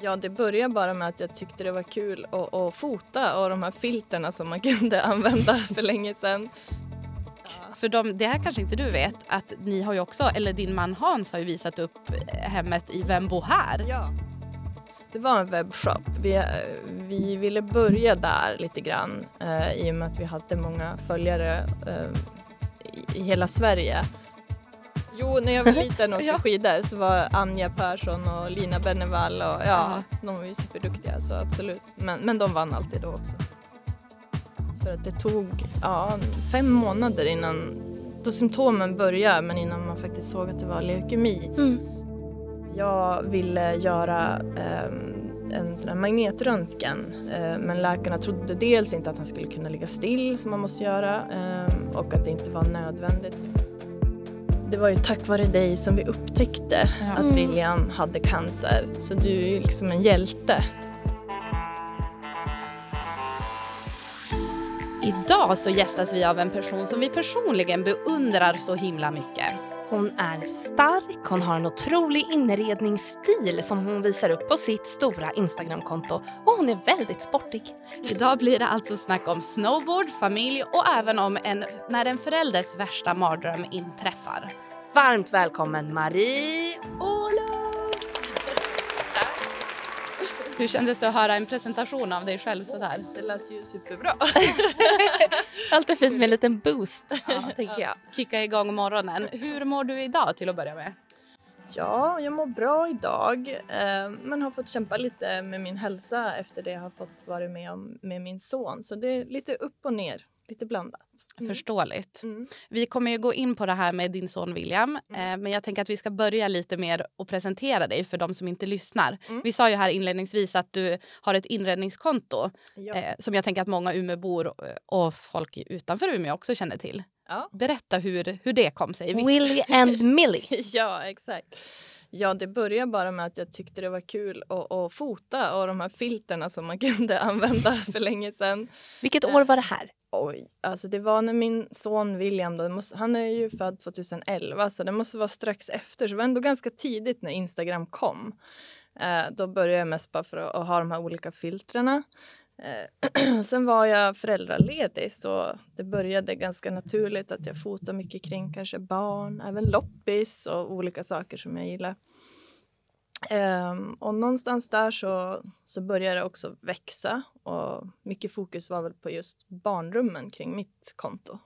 Ja, det började bara med att jag tyckte det var kul att, att fota och de här filterna som man kunde använda för länge sedan. För de, det här kanske inte du vet, att ni har ju också, eller din man Hans har ju visat upp hemmet i Vem bor här? Ja. Det var en webbshop. Vi, vi ville börja där lite grann eh, i och med att vi hade många följare eh, i, i hela Sverige. Jo, när jag var liten och åkte Ja. skidor så var Anja Persson och Lina Bennevall och ja, de var ju superduktiga så absolut. Men, men de vann alltid då också. För att det tog ja, fem månader innan, då symptomen började men innan man faktiskt såg att det var leukemi. Mm. Jag ville göra ehm, en sån här magnetröntgen eh, men läkarna trodde dels inte att han skulle kunna ligga still som man måste göra ehm, och att det inte var nödvändigt. Det var ju tack vare dig som vi upptäckte Ja. att Mm. William hade cancer så du är ju liksom en hjälte. Idag så gästas vi av en person som vi personligen beundrar så himla mycket. Hon är stark, hon har en otrolig inredningsstil som hon visar upp på sitt stora Instagramkonto och hon är väldigt sportig. Idag blir det alltså snack om snowboard, familj och även om en, när en förälders värsta mardröm inträffar. Varmt välkommen Marie Åhlund! Hur kändes det att höra en presentation av dig själv sådär? Det lät ju superbra. Alltid fint med en liten boost, ja, tänker jag. Kicka igång morgonen. Hur mår du idag till att börja med? Ja, jag mår bra idag eh, men har fått kämpa lite med min hälsa efter det jag har fått vara med om med min son. Så det är lite upp och ner, lite blandat. Mm. Förståeligt. Mm. Vi kommer ju gå in på det här med din son William. Eh, men jag tänker att vi ska börja lite mer och presentera dig för de som inte lyssnar. Mm. Vi sa ju här inledningsvis att du har ett inredningskonto Ja. eh, som jag tänker att många Umeåbor och, och folk utanför Umeå också känner till. Ja. Berätta hur, hur det kom sig. Willy and Millie. ja, exakt. Ja, det började bara med att jag tyckte det var kul att, att fota och de här filterna som man kunde använda för länge sedan. Vilket år var det här? Oj, alltså det var när min son William, då, måste, han är ju född 2011 så det måste vara strax efter, så det var ändå ganska tidigt när Instagram kom. Eh, då började jag mest bara för att, att ha de här olika filtrerna. Eh, sen var jag föräldraledig så det började ganska naturligt att jag fotar mycket kring kanske barn, även loppis och olika saker som jag gillar. Ehm, och någonstans där så, så började det också växa och mycket fokus var väl på just barnrummen kring mitt konto.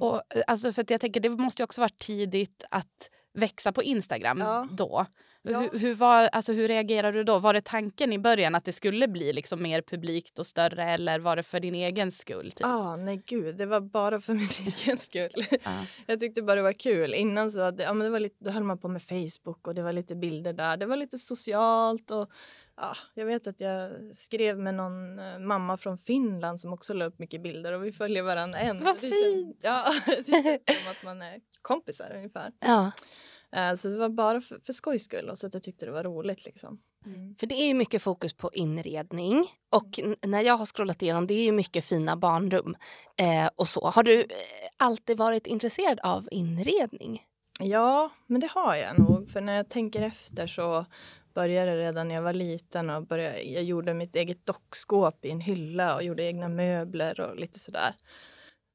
Och, eh, alltså, för att jag tänker, det måste ju också vara tidigt att växa på Instagram Ja. då. Ja. Hur, hur, var, alltså, hur reagerade du då? Var det tanken i början att det skulle bli liksom mer publikt och större eller var det för din egen skull? Typ? Ah, nej gud, det var bara för min egen skull. Ja. Jag tyckte bara det var kul. Innan så hade, ja, men det var lite, då höll man på med Facebook och det var lite bilder där. Det var lite socialt och ja, jag vet att jag skrev med någon eh, mamma från Finland som också la upp mycket bilder och vi följer varandra än. Vad det känns- fint! ja, det känns som att man är kompisar ungefär. Ja, Så det var bara för, för skojs skull och så att jag tyckte det var roligt liksom. för det är ju mycket fokus på inredning och n- när jag har scrollat igenom det är ju mycket fina barnrum eh, och så. Har du eh, alltid varit intresserad av inredning? Ja, men det har jag nog. För när jag tänker efter så började redan när jag var liten och började, jag gjorde mitt eget dockskåp i en hylla och gjorde egna möbler och lite sådär.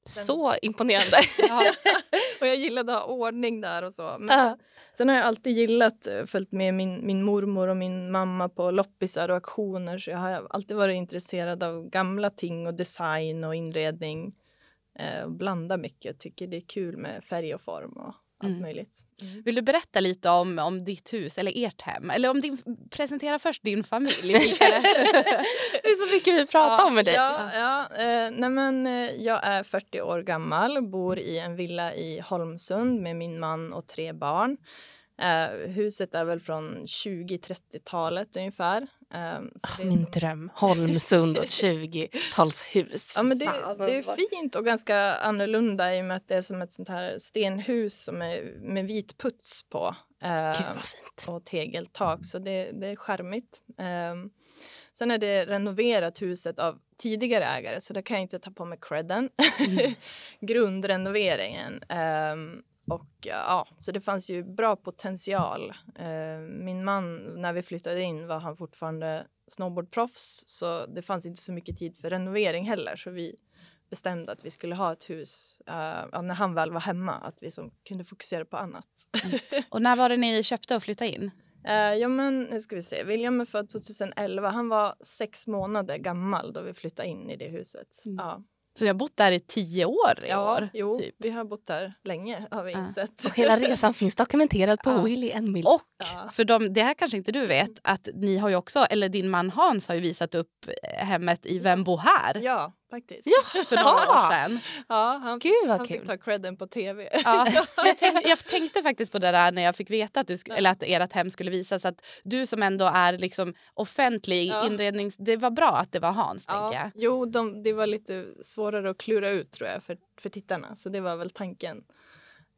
Sen- Så imponerande. Ja. Och jag gillade att ha ordning där och så. Men Ja. sen har jag alltid gillat, eh, följt med min, min mormor och min mamma på loppisar och auktioner så jag har alltid varit intresserad av gamla ting och design och inredning. Eh, blanda mycket, tycker det är kul med färg och form och allt Mm. möjligt. Vill du berätta lite om, om ditt hus eller ert hem? Eller om din, presentera först din familj. Det är. Så mycket vi pratar om med dig. Ja, ja eh, nej men, eh, jag är 40 år gammal och bor i en villa i Holmsund med min man och tre barn. Eh, huset är väl från 20-30-talet ungefär. Eh, så det är Min som- dröm, Holmsund och ett 20-talshus. Ja, men det, det är fint och ganska annorlunda i och med att det är som ett sånt här stenhus som är med vit puts på. Eh, Gud vad fint. och tegeltak, så det, det är charmigt. Um, sen är det renoverat huset av tidigare ägare, så det kan jag inte ta på mig credden. Grundrenoveringen. Ehm, och ja, så det fanns ju bra potential. Eh, min man, när vi flyttade in var han fortfarande snowboardproffs så det fanns inte så mycket tid för renovering heller så vi bestämde att vi skulle ha ett hus uh, när han väl var hemma, att vi som kunde fokusera på annat. Mm. Och när var det ni köpte och flyttade in? Uh, ja men nu ska vi se, William är född 2011, han var sex månader gammal då vi flyttade in i det huset. Mm. Ja. Så jag har bott där i tio år i ja, år? Jo, typ. vi har bott där länge har vi ja. insett. Och hela resan finns dokumenterad på ja. Willy Mill. Och, ja. för de, det här kanske inte du vet, att ni har ju också, eller din man Hans har ju visat upp hemmet i Vem bor här? Ja, faktiskt. Ja, för några år sedan. Ja, han, Gud vad han kul. fick ta credden på tv. Ja, jag, tänkte, jag, tänkte, faktiskt på det där när jag fick veta att, du, eller att ert hem skulle visas. Att du som ändå är liksom offentlig ja. inrednings... Det var bra att det var Hans. Ja. Jag. Jo, de, det var lite svårare att klura ut tror jag för, för tittarna. Så det var väl tanken.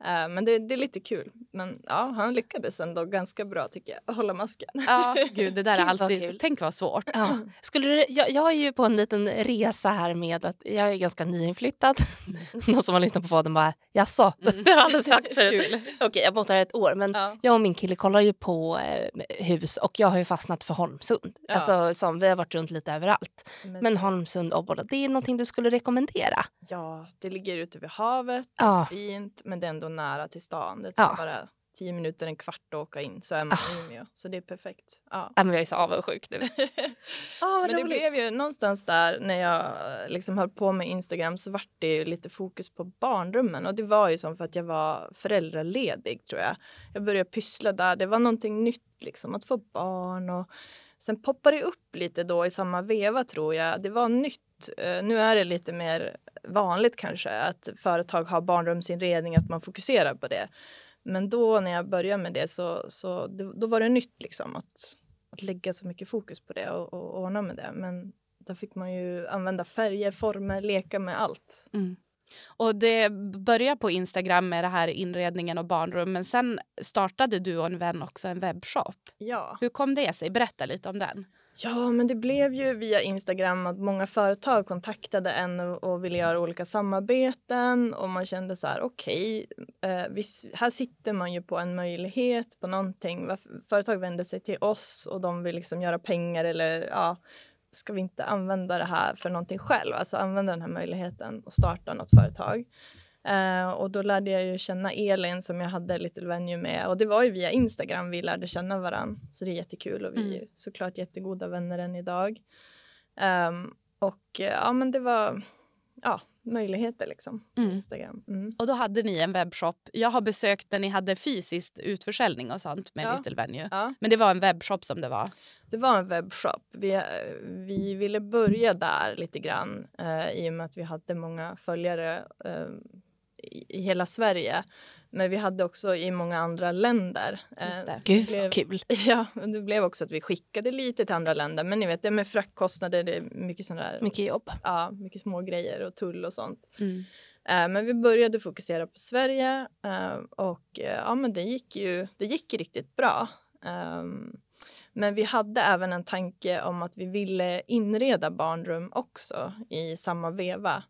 Uh, men det, det, är lite kul. Men ja, han lyckades ändå ganska bra tycker jag, att hålla masken. Ja, gud det där är alltid, kul. tänk vad svårt. Ja. Skulle du, jag, jag är ju på en liten resa här med att jag är ganska nyinflyttad. Någon som har lyssnat på podden bara, jaså? Mm. Det har jag aldrig sagt förut. Okej, okay, jag har bott här ett år men ja. jag och min kille kollar ju på eh, hus och jag har ju fastnat för Holmsund. Ja. Alltså, som, vi har varit runt lite överallt. Men, men Holmsund, Obbola, det är någonting du skulle rekommendera? Ja, det ligger ute vid havet, ja. fint men det är ändå nära till stan. Det tar ja. bara tio minuter, en kvart att åka in så är man i Umeå. Så det är perfekt. Ja. men jag är så avundsjuk nu. oh, men det blev ju någonstans där när jag liksom höll på med Instagram så vart det ju lite fokus på barnrummen och det var ju som för att jag var föräldraledig tror jag. Jag började pyssla där. Det var någonting nytt liksom att få barn och sen poppade det upp lite då i samma veva tror jag. Det var nytt. Uh, nu är det lite mer vanligt kanske att företag har barnrumsinredning, att man fokuserar på det. Men då när jag började med det så, så det, då var det nytt liksom att, att lägga så mycket fokus på det och, och ordna med det. Men då fick man ju använda färger, former, leka med allt. Mm. Och det började på Instagram med det här inredningen och barnrum men sen startade du och en vän också en webbshop. Ja. Hur kom det sig? Berätta lite om den. Ja, men det blev ju via Instagram att många företag kontaktade en och, ville göra olika samarbeten och man kände så här okej, okay, eh, här sitter man ju på en möjlighet på någonting. Företag vänder sig till oss och de vill liksom göra pengar eller ja, ska vi inte använda det här för någonting själv? Alltså använda den här möjligheten och starta något företag. Uh, och då lärde jag ju känna Elin som jag hade Little Venue med och det var ju via Instagram vi lärde känna varandra. Så det är jättekul och vi mm. är såklart jättegoda vänner än idag. Um, och uh, ja men det var ja, möjligheter liksom. Mm. Instagram. Mm. Och då hade ni en webbshop. Jag har besökt när ni hade fysiskt utförsäljning och sånt med ja. Little Venue. Ja. Men det var en webbshop som det var? Det var en webbshop. Vi, vi ville börja där lite grann uh, i och med att vi hade många följare uh, i hela Sverige. Men vi hade också i många andra länder. Eh, Gud blev, kul! Ja, det blev också att vi skickade lite till andra länder. Men ni vet, det med fraktkostnader, det är mycket sådana där... Mycket jobb. Ja, mycket små grejer och tull och sånt. Mm. Eh, men vi började fokusera på Sverige eh, och ja, men det gick ju det gick riktigt bra. Um, men vi hade även en tanke om att vi ville inreda barnrum också i samma veva.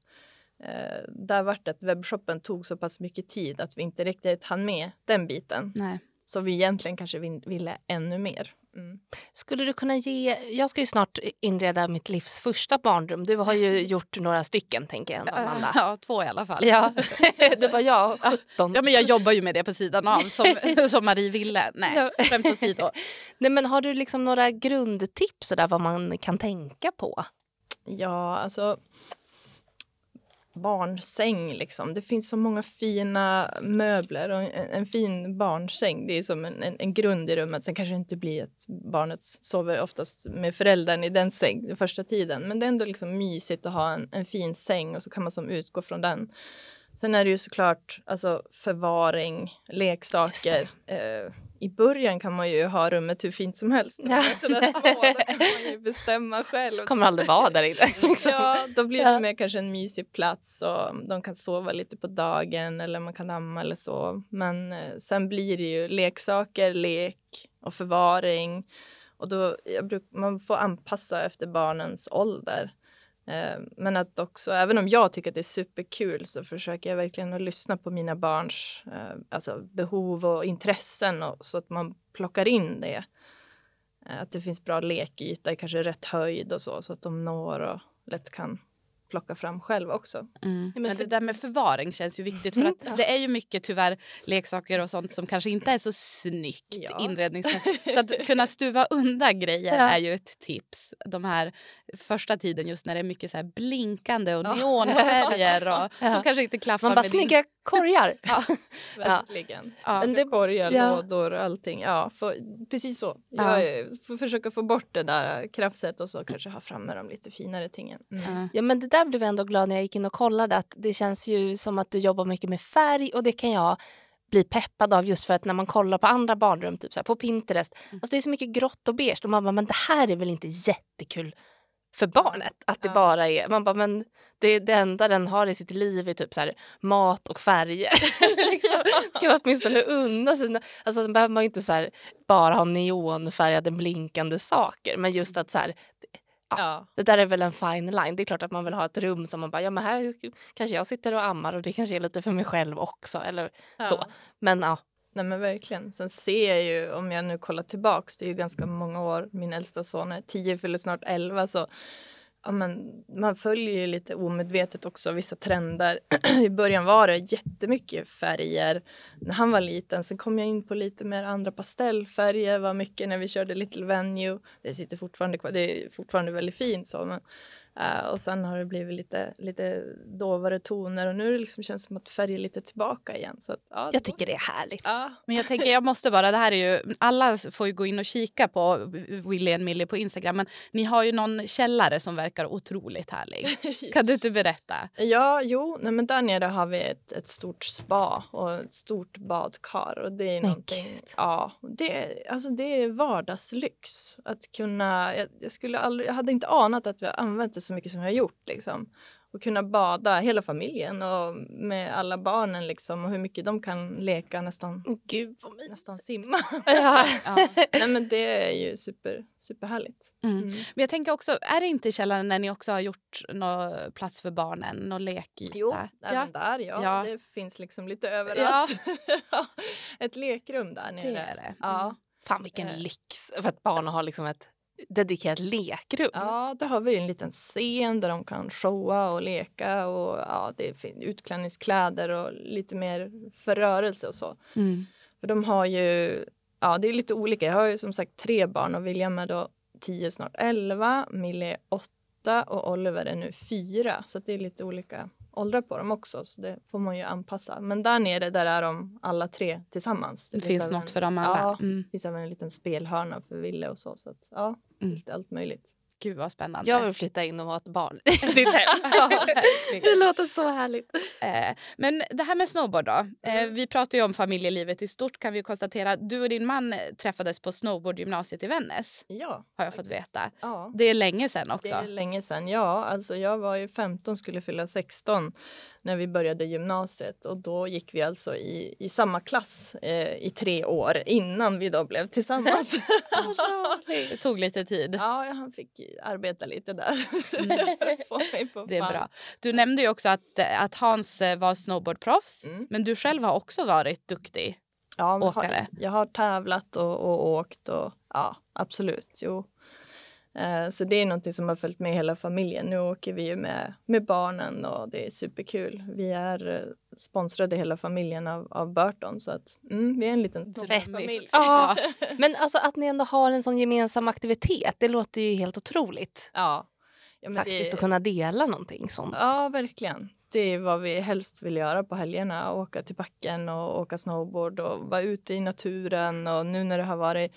Eh, där vart det att webbshoppen tog så pass mycket tid att vi inte riktigt hann med den biten. Nej. Så vi egentligen kanske ville ännu mer. Mm. Skulle du kunna ge, jag ska ju snart inreda mitt livs första barnrum. Du har ju gjort några stycken tänker jag Amanda. Ja, två i alla fall. Ja, det var jag, 17. Ja men jag jobbar ju med det på sidan av som, som Marie ville. Nej, skämt åsido. Nej men har du liksom några grundtips där vad man kan tänka på? Ja, alltså barnsäng. Liksom. Det finns så många fina möbler och en, en fin barnsäng. Det är som en, en, en, grund i rummet. Sen kanske det inte blir att barnet sover oftast med föräldern i den säng den första tiden. Men det är ändå liksom mysigt att ha en, en fin säng och så kan man som utgå från den. Sen är det ju såklart alltså, förvaring, leksaker. Eh, I början kan man ju ha rummet hur fint som helst. Ja. Sådär små, då kan man ju bestämma själv. kommer aldrig vara där inne. Liksom. Ja, då blir det ja. mer kanske en mysig plats och de kan sova lite på dagen eller man kan amma eller så. Men eh, sen blir det ju leksaker, lek och förvaring. Och då, bruk, man får anpassa efter barnens ålder. Eh, men att också, även om jag tycker att det är superkul så försöker jag verkligen att lyssna på mina barns eh, alltså behov och intressen och, så att man plockar in det. Eh, att det finns bra lekyta, kanske rätt höjd och så, så att de når och lätt kan plocka fram själv också. Mm. Men det där med förvaring känns ju viktigt för att mm. det är ju mycket tyvärr leksaker och sånt som kanske inte är så snyggt ja. inredningsmässigt. Så att kunna stuva undan grejer ja. är ju ett tips. De här första tiden just när det är mycket så här blinkande och neonfärger och ja. som kanske inte klaffar Man bara, snygga din... korgar! ja, verkligen. Ja. Men det, korgar, ja. lådor, allting. Ja, för, precis så. Jag får försöka få bort det där krafset och så kanske ha framme de lite finare tingen. Mm. Ja men det där blev jag ändå glad när jag gick in och kollade att det känns ju som att du jobbar mycket med färg och det kan jag bli peppad av just för att när man kollar på andra badrum, typ så här, på Pinterest, mm. alltså det är så mycket grått och beige och man bara, men det här är väl inte jättekul för barnet. Att det ja. bara är, man bara, men det, det enda den har i sitt liv är typ så här, mat och färger. liksom, kan man åtminstone unna sina, alltså sen behöver man ju inte så här, bara ha neonfärgade blinkande saker men just att så här, Ja. Det där är väl en fine line. Det är klart att man vill ha ett rum som man bara, ja men här kanske jag sitter och ammar och det kanske är lite för mig själv också eller ja. så. Men ja. Nej men verkligen. Sen ser jag ju, om jag nu kollar tillbaks, det är ju ganska många år, min äldsta son är 10, fyller snart 11 så ja, men man följer ju lite omedvetet också vissa trender. I början var det jättemycket färger när han var liten. Sen kom jag in på lite mer andra pastellfärger var mycket när vi körde Little Venue. Det sitter fortfarande kvar. Det är fortfarande väldigt fint så. Men Uh, och sen har det blivit lite, lite dovare toner och nu det liksom känns det som att färger lite tillbaka igen. Så att, ja, jag tycker det är härligt. Ja. Men jag tänker jag måste bara, det här är ju, alla får ju gå in och kika på Willy och Millie på Instagram men ni har ju någon källare som verkar otroligt härlig. Kan du inte berätta? Ja, jo, nej, men där nere har vi ett, ett stort spa och ett stort badkar och det är men någonting, Gud. ja, det, alltså det är vardagslyx att kunna, jag, jag skulle aldrig, jag hade inte anat att vi har använt det så mycket som vi har gjort. Liksom. Och kunna bada, hela familjen och med alla barnen liksom, och hur mycket de kan leka nästan, Gud, nästan simma. ja. ja. Nej, men det är ju super, superhärligt. Mm. Mm. Men jag tänker också, är det inte i källaren när ni också har gjort någon plats för barnen, någon lekyta? Jo, även ja. där ja. ja. Det finns liksom lite överallt. Ja. Ett lekrum där nere. Det är det. Ja. Mm. Fan vilken eh. lyx för att barn har liksom ett dedikerat lekrum. Ja, där har vi en liten scen där de kan showa och leka och ja, det är utklädningskläder och lite mer förrörelse och så. Mm. För de har ju, ja det är lite olika. Jag har ju som sagt tre barn och William är då 10, snart 11, Millie är 8 och Oliver är nu 4. Så det är lite olika åldrar på dem också så det får man ju anpassa. Men där nere där är de alla tre tillsammans. Det, det finns något för dem alla. Ja, mm. det finns även en liten spelhörna för Ville och så. så att, ja, mm. lite allt möjligt. Gud vad spännande. Jag vill flytta in och ha ett barn i ditt hem. det låter så härligt. Eh, men det här med snowboard då. Eh, mm. vi pratar ju om familjelivet i stort kan vi konstatera. Du och din man träffades på snowboardgymnasiet i Vännäs. Ja. Har jag fått veta. Ja. Det är länge sedan också. Det är länge sedan, ja. Alltså jag var ju 15, skulle fylla 16 när vi började gymnasiet och då gick vi alltså i, i samma klass eh, i tre år innan vi då blev tillsammans. det tog lite tid. Ja, han fick arbeta lite där. Mm. det är bra. Du nämnde ju också att, att Hans eh, var snowboardproffs mm. men du själv har också varit duktig ja, åkare. Jag har, jag har tävlat och, och åkt och ja, absolut. Jo. Eh, så det är någonting som har följt med hela familjen. Nu åker vi ju med, med barnen och det är superkul. Vi är eh, sponsrade hela familjen av, av Burton så att mm, vi är en liten familj. Ja, men alltså att ni ändå har en sån gemensam aktivitet, det låter ju helt otroligt. Ja. ja Faktiskt det... att kunna dela någonting sånt. Ja, verkligen det är vad vi helst vill göra på helgerna. Åka till backen och åka snowboard och vara ute i naturen. Och nu när det har varit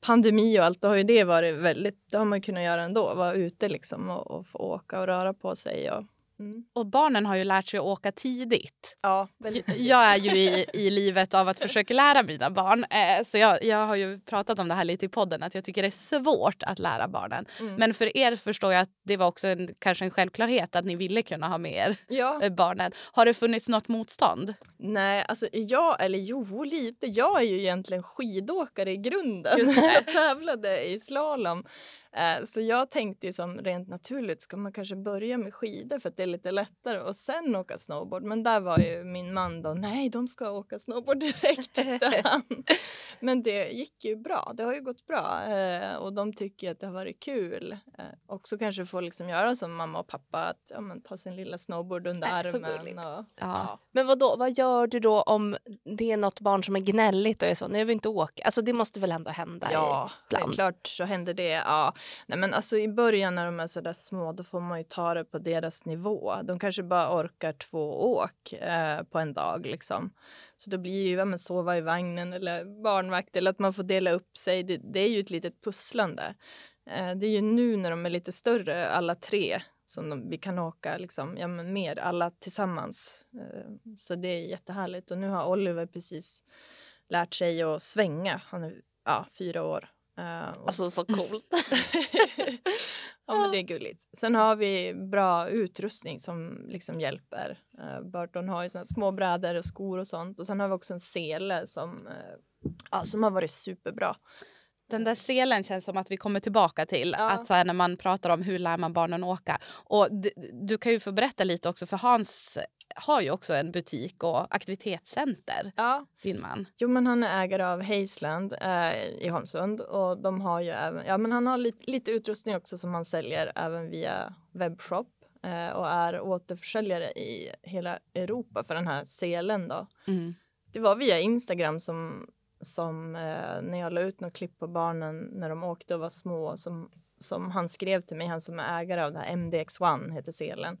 pandemi och allt, då har ju det varit väldigt, det har man kunnat göra ändå. Vara ute liksom och, och få åka och röra på sig. Och, Mm. Och barnen har ju lärt sig att åka tidigt. Ja, väldigt. Jag är ju i, i livet av att försöka lära mina barn. Eh, så jag, jag har ju pratat om det här lite i podden att jag tycker det är svårt att lära barnen. Mm. Men för er förstår jag att det var också en, kanske en självklarhet att ni ville kunna ha med er ja. Barnen. Har det funnits något motstånd? Nej, alltså jag, eller jo lite. Jag är ju egentligen skidåkare i grunden. jag tävlade i slalom. Eh, så jag tänkte ju som rent naturligt, ska man kanske börja med skidor för att det är lite lättare och sen åka snowboard. Men där var ju min man då, nej de ska åka snowboard direkt. Men det gick ju bra, det har ju gått bra eh, och de tycker att det har varit kul. Eh, också kanske få liksom göra som mamma och pappa, att ja, men, ta sin lilla snowboard under armen. Och, ja. ja. Men vad då, vad gör du då om det är något barn som är gnälligt och är så, nej jag vill inte åka. Alltså det måste väl ändå hända Ja, ibland. klart så händer det. Ja. Nej, men alltså i början när de är så där små då får man ju ta det på deras nivå. De kanske bara orkar två åk eh, på en dag liksom. Så då blir det ju ja, men sova i vagnen eller barnvakt eller att man får dela upp sig. Det, det är ju ett litet pusslande. Eh, det är ju nu när de är lite större, alla tre, som de, vi kan åka liksom, ja, men mer alla tillsammans. Eh, så det är jättehärligt. Och nu har Oliver precis lärt sig att svänga. Han är ja, fyra år. Uh, alltså så coolt. ja men det är gulligt. Sen har vi bra utrustning som liksom hjälper. Uh, Burton har ju såna små brädor och skor och sånt. Och sen har vi också en sele som, uh, ja, som har varit superbra. Den där selen känns som att vi kommer tillbaka till. Ja. Att så här, när man pratar om hur lär man barnen åka. Och du kan ju få berätta lite också för Hans har ju också en butik och aktivitetscenter. Ja. Din man. Jo men han är ägare av Hazeland eh, i Holmsund och de har ju även, ja men han har lite, lite utrustning också som han säljer även via webbshop eh, och är återförsäljare i hela Europa för den här selen då. Mm. Det var via Instagram som som eh, när jag la ut något klipp på barnen när de åkte och var små som, som han skrev till mig, han som är ägare av det här MDX1 heter selen.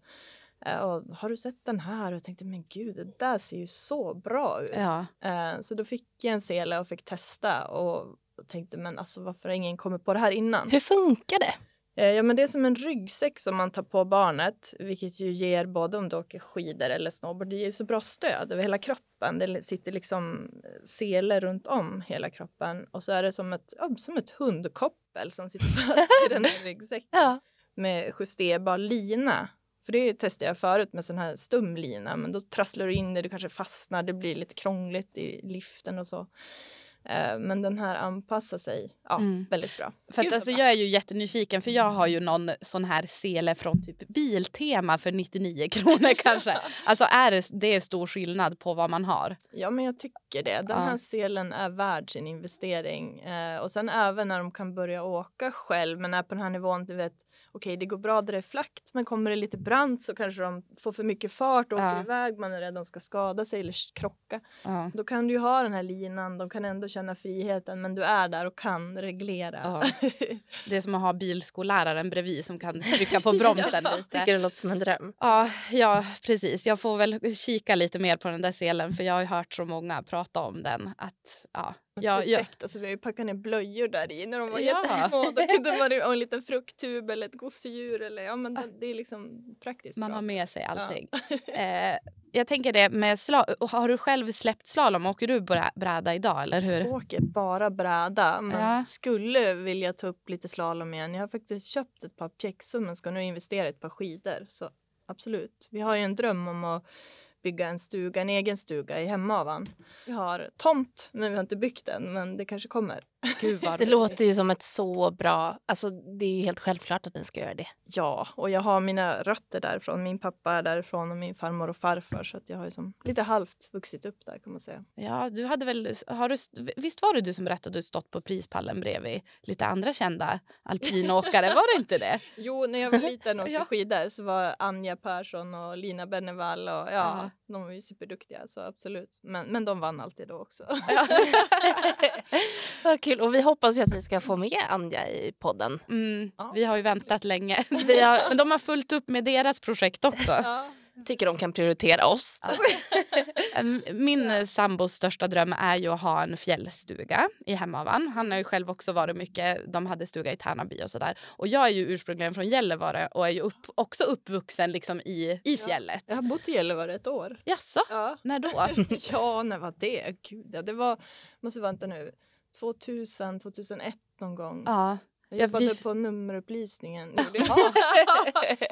Eh, och, har du sett den här? Och jag tänkte men gud det där ser ju så bra ut. Ja. Eh, så då fick jag en sele och fick testa och tänkte men alltså varför har ingen kommit på det här innan? Hur funkar det? Eh, ja, men det är som en ryggsäck som man tar på barnet, vilket ju ger både om du åker skidor eller snowboard, det ger så bra stöd över hela kroppen. Det sitter liksom sele runt om hela kroppen och så är det som ett, ja, som ett hundkoppel som sitter fast i den här ryggsäcken ja. med justerbar lina. För det testade jag förut med sån här stum lina, men då trasslar du in det, du kanske fastnar, det blir lite krångligt i liften och så. Eh, men den här anpassar sig ja, mm. väldigt bra. För att, alltså, jag är ju jättenyfiken för jag har ju någon sån här sele från typ Biltema för 99 kronor kanske. alltså är det, det är stor skillnad på vad man har? Ja men jag tycker det. Den här selen är värd sin investering. Eh, och sen även när de kan börja åka själv men är på den här nivån du vet okej, det går bra där det är flackt, men kommer det lite brant så kanske de får för mycket fart och åker ja. iväg. Man är rädd de ska skada sig eller krocka. Ja. Då kan du ju ha den här linan. De kan ändå känna friheten, men du är där och kan reglera. Ja. Det är som att ha bilskolläraren bredvid som kan trycka på bromsen ja. lite. Tycker det låter som en dröm. Ja, ja, precis. Jag får väl kika lite mer på den där selen, för jag har hört så många prata om den. Att, ja, Ja, Perfekt. Ja. Alltså, vi har ju packat ner blöjor där i när de var ja. jättesmå. Då kunde man ha en liten frukttub eller ett gosedjur. Eller, ja, men det, det är liksom praktiskt. Man har med sig allting. Ja. eh, jag tänker det med slalom. Har du själv släppt slalom? Åker du bräda idag eller hur? Jag åker bara bräda. Men ja. skulle vilja ta upp lite slalom igen. Jag har faktiskt köpt ett par pjäxor men ska nu investera i ett par skidor. Så absolut. Vi har ju en dröm om att bygga en stuga, en egen stuga i Hemavan. Vi har tomt, men vi har inte byggt den, men det kanske kommer. Det låter ju som ett så bra... Alltså, det är helt självklart att ni ska göra det. Ja, och jag har mina rötter därifrån. Min pappa är därifrån och min farmor och farfar. Så att jag har liksom lite halvt vuxit upp där kan man säga. Ja, du hade väl... Har du, visst var det du som berättade att du stått på prispallen bredvid lite andra kända alpinåkare? var det inte det? Jo, när jag var liten och åkte ja. skidor så var Anja Persson och Lina Bennevall och ja, ja. de var ju superduktiga så absolut. Men, men de vann alltid då också. Ja. kul. Och vi hoppas ju att vi ska få med Anja i podden. Mm, ja. Vi har ju väntat länge. Har... Men de har fullt upp med deras projekt också. Ja. Tycker de kan prioritera oss. Min sambos största dröm är ju att ha en fjällstuga i Hemavan. Han har ju själv också varit mycket, de hade stuga i Tärnaby och sådär. Och jag är ju ursprungligen från Gällivare och är ju upp, också uppvuxen liksom i, i fjället. Ja, jag har bott i Gällivare ett år. Jaså? Ja. När då? ja, när var det? Gud, ja, det var, måste vänta nu, 2000, 2001 någon gång. Ja. Jag jobbade vi... på nummerupplysningen.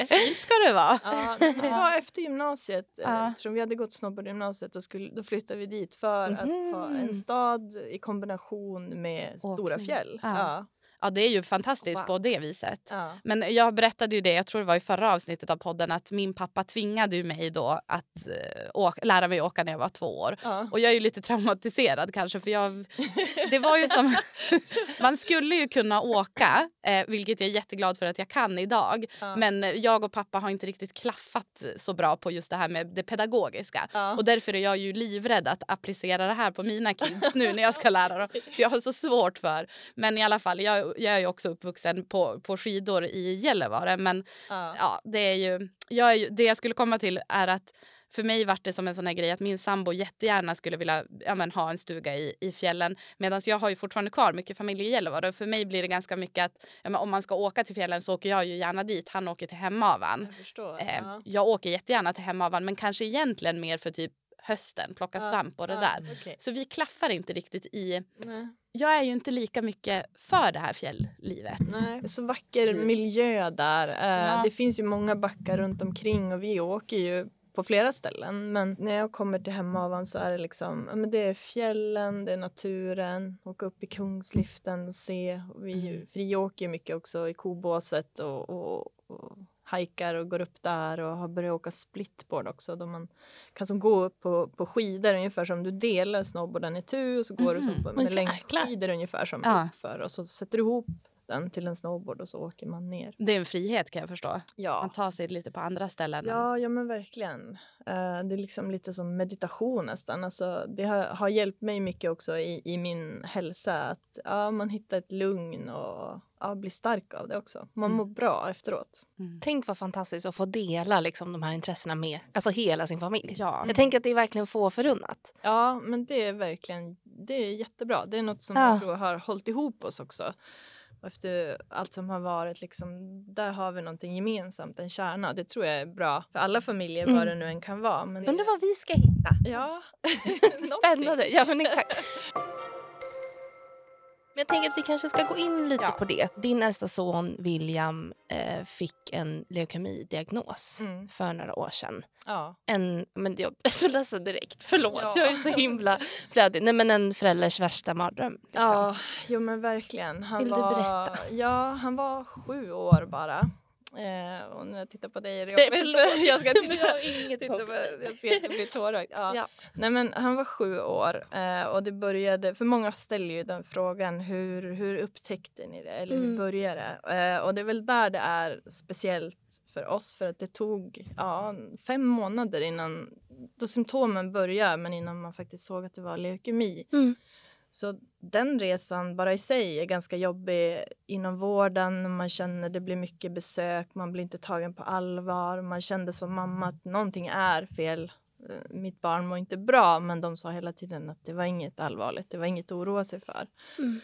Fint ska det vara. Ja, det var efter gymnasiet. Ja. Eftersom vi hade gått snowboardgymnasiet och skulle, då flyttade vi dit för mm. att ha en mhm. stad i kombination med Åkning. stora fjäll. Ja. Ja. Det är ju fantastiskt wow. på det viset. Ja. Men jag berättade ju det, jag tror det var i förra avsnittet av podden, att min pappa tvingade ju mig då att uh, åka, lära mig åka när jag var två år. Ja. Och jag är ju lite traumatiserad kanske för jag... Det var ju som... man skulle ju kunna åka, eh, vilket jag är jätteglad för att jag kan idag. Ja. Men jag och pappa har inte riktigt klaffat så bra på just det här med det pedagogiska. Och därför är jag ju livrädd att applicera det här på mina kids nu när jag ska lära dem. För jag har så svårt för... Men i alla fall, jag jag är ju också uppvuxen på, på skidor i Gällivare. Men ja. ja det, är ju, jag är ju, det jag skulle komma till är att för mig var det som en sån här grej att min sambo jättegärna skulle vilja ja, men, ha en stuga i, i fjällen. Medan jag har ju fortfarande kvar mycket familj i Gällivare. För mig blir det ganska mycket att ja, men, om man ska åka till fjällen så åker jag ju gärna dit. Han åker till Hemavan. Jag, förstår, eh, ja. jag åker jättegärna till Hemavan men kanske egentligen mer för typ hösten, plocka svamp och det där. Okay. Så vi klaffar inte riktigt i... Nej. Jag är ju inte lika mycket för det här fjälllivet. Nej. Det är så vacker mm. miljö där. Uh, ja. Det finns ju många backar runt omkring och vi åker ju på flera ställen. Men när jag kommer till Hemavan så är det liksom, men det är fjällen, det är naturen, åka upp i Kungsliften och se. Vi mm. friåker mycket också i kobåset och, och, och hajkar och går upp där och har börjat åka splitboard också. Då man kan som gå upp på, på skidor ungefär som du delar snowboarden i tu och så går mm. du som på, med längdskidor ungefär som ja. uppför och så sätter du ihop den till en snowboard och så åker man ner. Det är en frihet kan jag förstå. Ja. Man tar sig lite på andra ställen. Ja, ja men verkligen. Uh, det är liksom lite som meditation nästan. Alltså, det har, har hjälpt mig mycket också i, i min hälsa. Att ja, man hittar ett lugn och ja, blir stark av det också. Man mm. mår bra efteråt. Mm. Tänk vad fantastiskt att få dela liksom, de här intressena med alltså, hela sin familj. Ja. Jag tänker att det är verkligen få förunnat. Ja, men det är verkligen det är jättebra. Det är något som ja. jag tror har hållit ihop oss också. Och efter allt som har varit, liksom, där har vi någonting gemensamt, en kärna. Det tror jag är bra för alla familjer, mm. vad det nu än kan vara. Men Undrar vad vi ska hitta? Ja. Spännande. Ja, men exakt. Men jag tänker att vi kanske ska gå in lite ja. på det. Din äldsta son William eh, fick en leukemidiagnos mm. för några år sedan. Ja. En, men jag är så ledsen direkt, förlåt. Ja. Jag är så himla blödig. Nej men en förälders värsta mardröm. Liksom. Ja, jo men verkligen. Han Vill var, du berätta? Ja, han var sju år bara. Eh, och när jag tittar på dig är det jobbigt. jag ska titta, jag, inget titta på, jag ser att det blir tårögd. Ja. ja. Nej, men han var sju år eh, och det började, för många ställer ju den frågan hur, hur upptäckte ni det eller mm. hur började det? Eh, och det är väl där det är speciellt för oss för att det tog ja, fem månader innan då symptomen började men innan man faktiskt såg att det var leukemi. Mm. Så den resan bara i sig är ganska jobbig inom vården. Man känner det blir mycket besök, man blir inte tagen på allvar. Man kände som mamma att någonting är fel. Eh, mitt barn mår inte bra, men de sa hela tiden att det var inget allvarligt, det var inget att oroa sig för. Mm.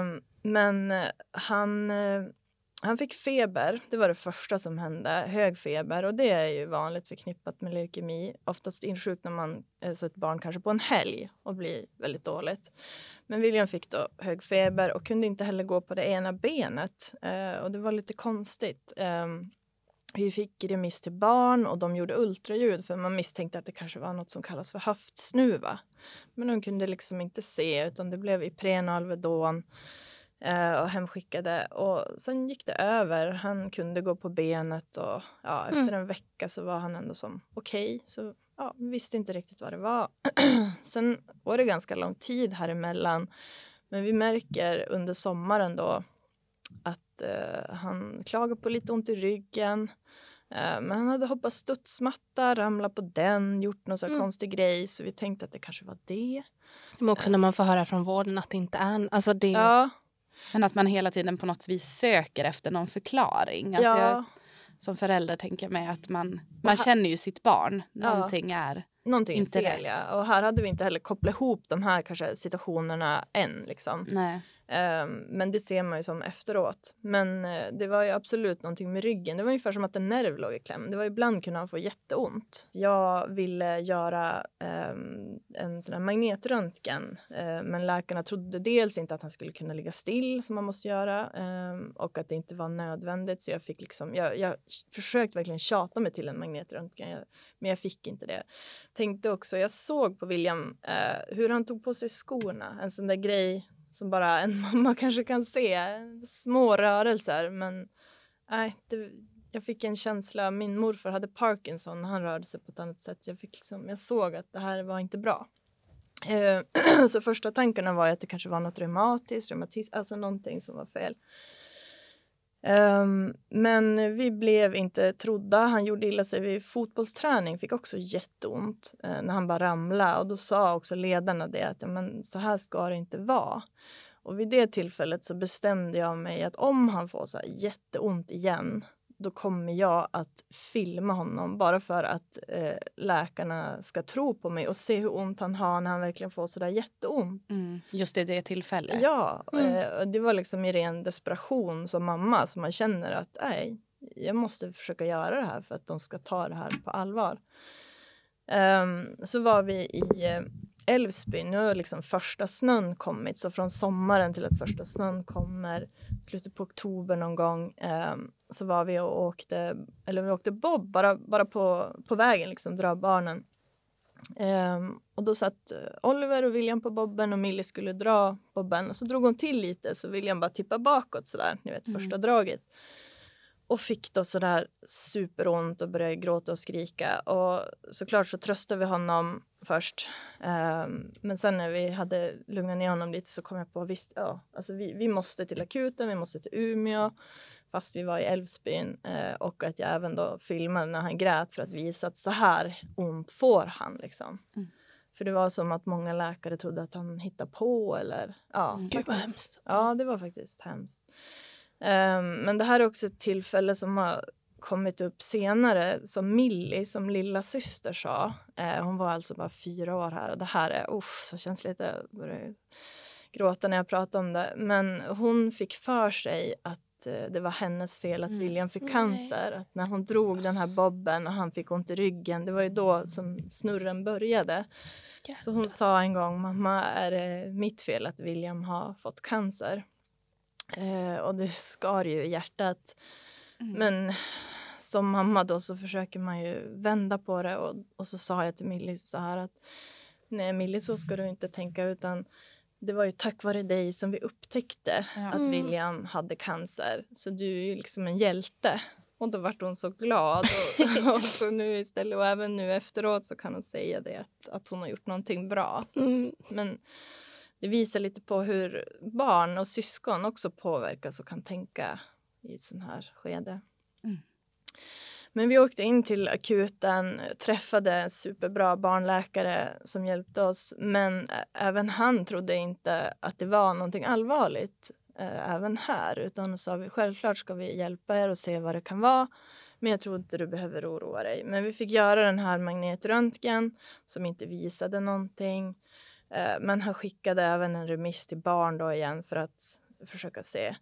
Um, men han uh, han fick feber, det var det första som hände, hög feber och det är ju vanligt förknippat med leukemi. Oftast insjuknar man alltså ett barn kanske på en helg och blir väldigt dåligt. Men William fick då hög feber och kunde inte heller gå på det ena benet eh, och det var lite konstigt. Eh, vi fick remiss till barn och de gjorde ultraljud för man misstänkte att det kanske var något som kallas för höftsnuva. Men de kunde liksom inte se utan det blev Ipren och Alvedon eh, och hemskickade. Och sen gick det över. Han kunde gå på benet och ja, efter mm. en vecka så var han ändå som okej. Okay. Så ja, visste inte riktigt vad det var. sen var det ganska lång tid här emellan. Men vi märker under sommaren då att eh, han klagar på lite ont i ryggen. Eh, men han hade hoppat studsmatta, ramlat på den, gjort någon mm. konstig grej så vi tänkte att det kanske var det. Men också när man får höra från vården att det inte är... Alltså det... Ja, men att man hela tiden på något vis söker efter någon förklaring. Alltså ja. jag, som förälder tänker jag mig att man, man känner ju sitt barn. Någonting ja. är Någonting inte fel, rätt. Ja. Och här hade vi inte heller kopplat ihop de här kanske situationerna än. Liksom. Nej. Ehm, men det ser man ju som efteråt. Men eh, det var ju absolut någonting med ryggen. Det var ungefär som att en nerv låg i kläm. Det var ibland kunde han få jätteont. Jag ville göra ehm, en sån här magnetröntgen eh, men läkarna trodde dels inte att han skulle kunna ligga still som man måste göra ehm, och att det inte var nödvändigt så jag fick liksom, jag, jag försökte verkligen tjata mig till en magnetröntgen men jag fick inte det. Tänkte också, jag såg på William eh, hur han tog på sig skorna, en sån där grej som bara en mamma kanske kan se. Små rörelser men nej, det, jag fick en känsla, min morfar hade Parkinson och han rörde sig på ett annat sätt. Jag, fick liksom, jag såg att det här var inte bra. Eh, så första tankarna var att det kanske var något reumatiskt, reumatism, alltså någonting som var fel. Um, men vi blev inte trodda. Han gjorde illa sig vid fotbollsträning, fick också jätteont uh, när han bara ramlade. Och då sa också ledarna det att ja, men så här ska det inte vara. Och vid det tillfället så bestämde jag mig att om han får så här jätteont igen då kommer jag att filma honom bara för att eh, läkarna ska tro på mig och se hur ont han har när han verkligen får sådär jätteont. Mm, just i det tillfället? Ja, mm. eh, det var liksom i ren desperation som mamma som man känner att nej, jag måste försöka göra det här för att de ska ta det här på allvar. Um, så var vi i eh, Älvsbyn. Nu har liksom första snön kommit, så från sommaren till att första snön kommer, slutet på oktober någon gång, eh, så var vi och åkte, eller vi åkte bob bara, bara på, på vägen, liksom dra barnen. Eh, och då satt Oliver och William på bobben och Millie skulle dra bobben och så drog hon till lite så William bara tippade bakåt sådär, ni vet första mm. draget och fick då sådär superont och började gråta och skrika. Och såklart så tröstade vi honom först. Um, men sen när vi hade lugnat ner honom lite så kom jag på visst, ja, alltså vi, vi måste till akuten, vi måste till Umeå fast vi var i Älvsbyn uh, och att jag även då filmade när han grät för att visa att så här ont får han liksom. Mm. För det var som att många läkare trodde att han hittade på eller ja. Mm. Gud vad hemskt. Ja, det var faktiskt hemskt. Um, men det här är också ett tillfälle som har kommit upp senare som Millie, som lilla syster sa. Uh, hon var alltså bara fyra år här och det här är uff, så känsligt. Jag börjar gråta när jag pratar om det. Men hon fick för sig att uh, det var hennes fel att mm. William fick cancer. Att när hon drog den här bobben och han fick ont i ryggen, det var ju då som snurren började. Jävlar. Så hon sa en gång, mamma är det mitt fel att William har fått cancer? Eh, och det skar ju i hjärtat. Mm. Men som mamma då så försöker man ju vända på det och, och så sa jag till Millie så här att nej Millie så ska du inte tänka utan det var ju tack vare dig som vi upptäckte ja. att mm. William hade cancer. Så du är ju liksom en hjälte. Och då vart hon så glad. Och, och, så nu istället, och även nu efteråt så kan hon säga det att, att hon har gjort någonting bra. Mm. Men det visar lite på hur barn och syskon också påverkas och kan tänka i ett sånt här skede. Mm. Men vi åkte in till akuten, träffade en superbra barnläkare som hjälpte oss. Men även han trodde inte att det var någonting allvarligt eh, även här. Utan sa vi självklart ska vi hjälpa er och se vad det kan vara. Men jag tror inte du behöver oroa dig. Men vi fick göra den här magnetröntgen som inte visade någonting. Eh, men han skickade även en remiss till barn då igen för att försöka se.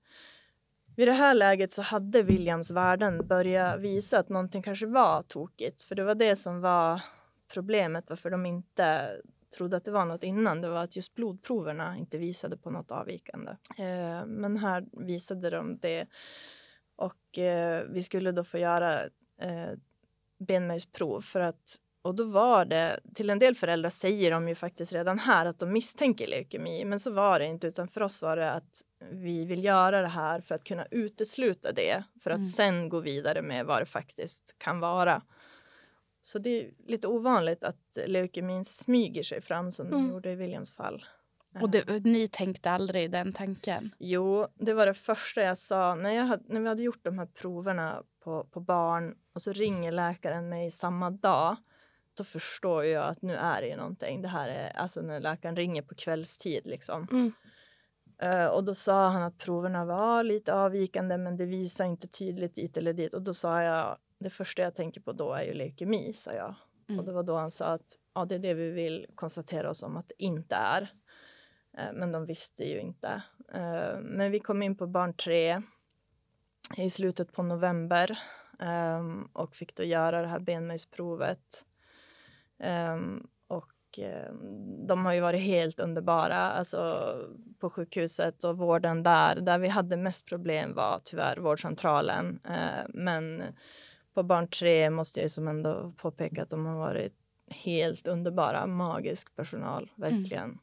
Vid det här läget så hade Williams värden börjat visa att någonting kanske var tokigt. För det var det som var problemet varför de inte trodde att det var något innan. Det var att just blodproverna inte visade på något avvikande. Eh, men här visade de det. Och eh, vi skulle då få göra eh, benmärgsprov för att och då var det, till en del föräldrar säger de ju faktiskt redan här att de misstänker leukemi, men så var det inte, utan för oss var det att vi vill göra det här för att kunna utesluta det, för att mm. sen gå vidare med vad det faktiskt kan vara. Så det är lite ovanligt att leukemin smyger sig fram som mm. den gjorde i Williams fall. Och det, ni tänkte aldrig den tanken? Jo, det var det första jag sa. När, jag hade, när vi hade gjort de här proverna på, på barn och så ringer läkaren mig samma dag då förstår jag att nu är det någonting. Det här är alltså när läkaren ringer på kvällstid liksom. Mm. Uh, och då sa han att proverna var lite avvikande men det visar inte tydligt dit eller dit. Och då sa jag, det första jag tänker på då är ju leukemi, sa jag. Mm. Och det var då han sa att ja, det är det vi vill konstatera oss om att det inte är. Uh, men de visste ju inte. Uh, men vi kom in på barn tre i slutet på november um, och fick då göra det här benmärgsprovet. Um, och um, de har ju varit helt underbara alltså, på sjukhuset och vården där. Där vi hade mest problem var tyvärr vårdcentralen. Uh, men på barn 3 måste jag som ändå påpeka att de har varit helt underbara, magisk personal, verkligen. Mm.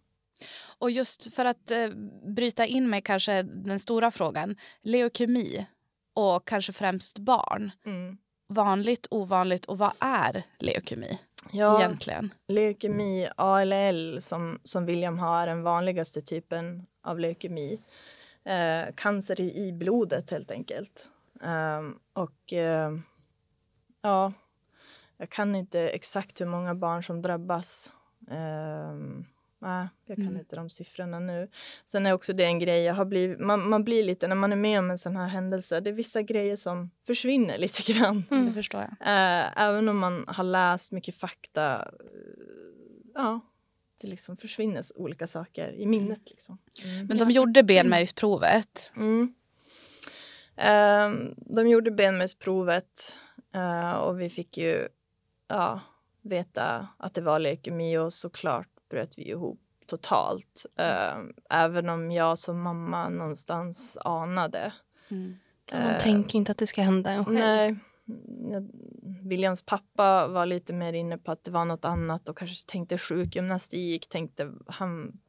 Och just för att eh, bryta in med kanske den stora frågan, leukemi och kanske främst barn. Mm. Vanligt, ovanligt och vad är leukemi ja, egentligen? Leukemi, ALL, som, som William har, är den vanligaste typen av leukemi. Eh, cancer i, blodet helt enkelt. Um, och uh, ja, jag kan inte exakt hur många barn som drabbas. Um, nej, jag kan mm. inte de siffrorna nu. Sen är också det en grej, jag har blivit, man, man blir lite, när man är med om en sån här händelse, det är vissa grejer som försvinner lite grann. Mm. Det förstår jag. Uh, även om man har läst mycket fakta, uh, ja, det liksom försvinner olika saker i minnet. Liksom. Mm. Men de gjorde benmärgsprovet. Mm. Uh, de gjorde benmärgsprovet uh, och vi fick ju ja, veta att det var leukemi och såklart bröt vi ihop totalt. Uh, även om jag som mamma någonstans anade. Mm. Man uh, tänker inte att det ska hända en själv. Nej. Williams pappa var lite mer inne på att det var något annat och kanske tänkte sjukgymnastik, tänkte han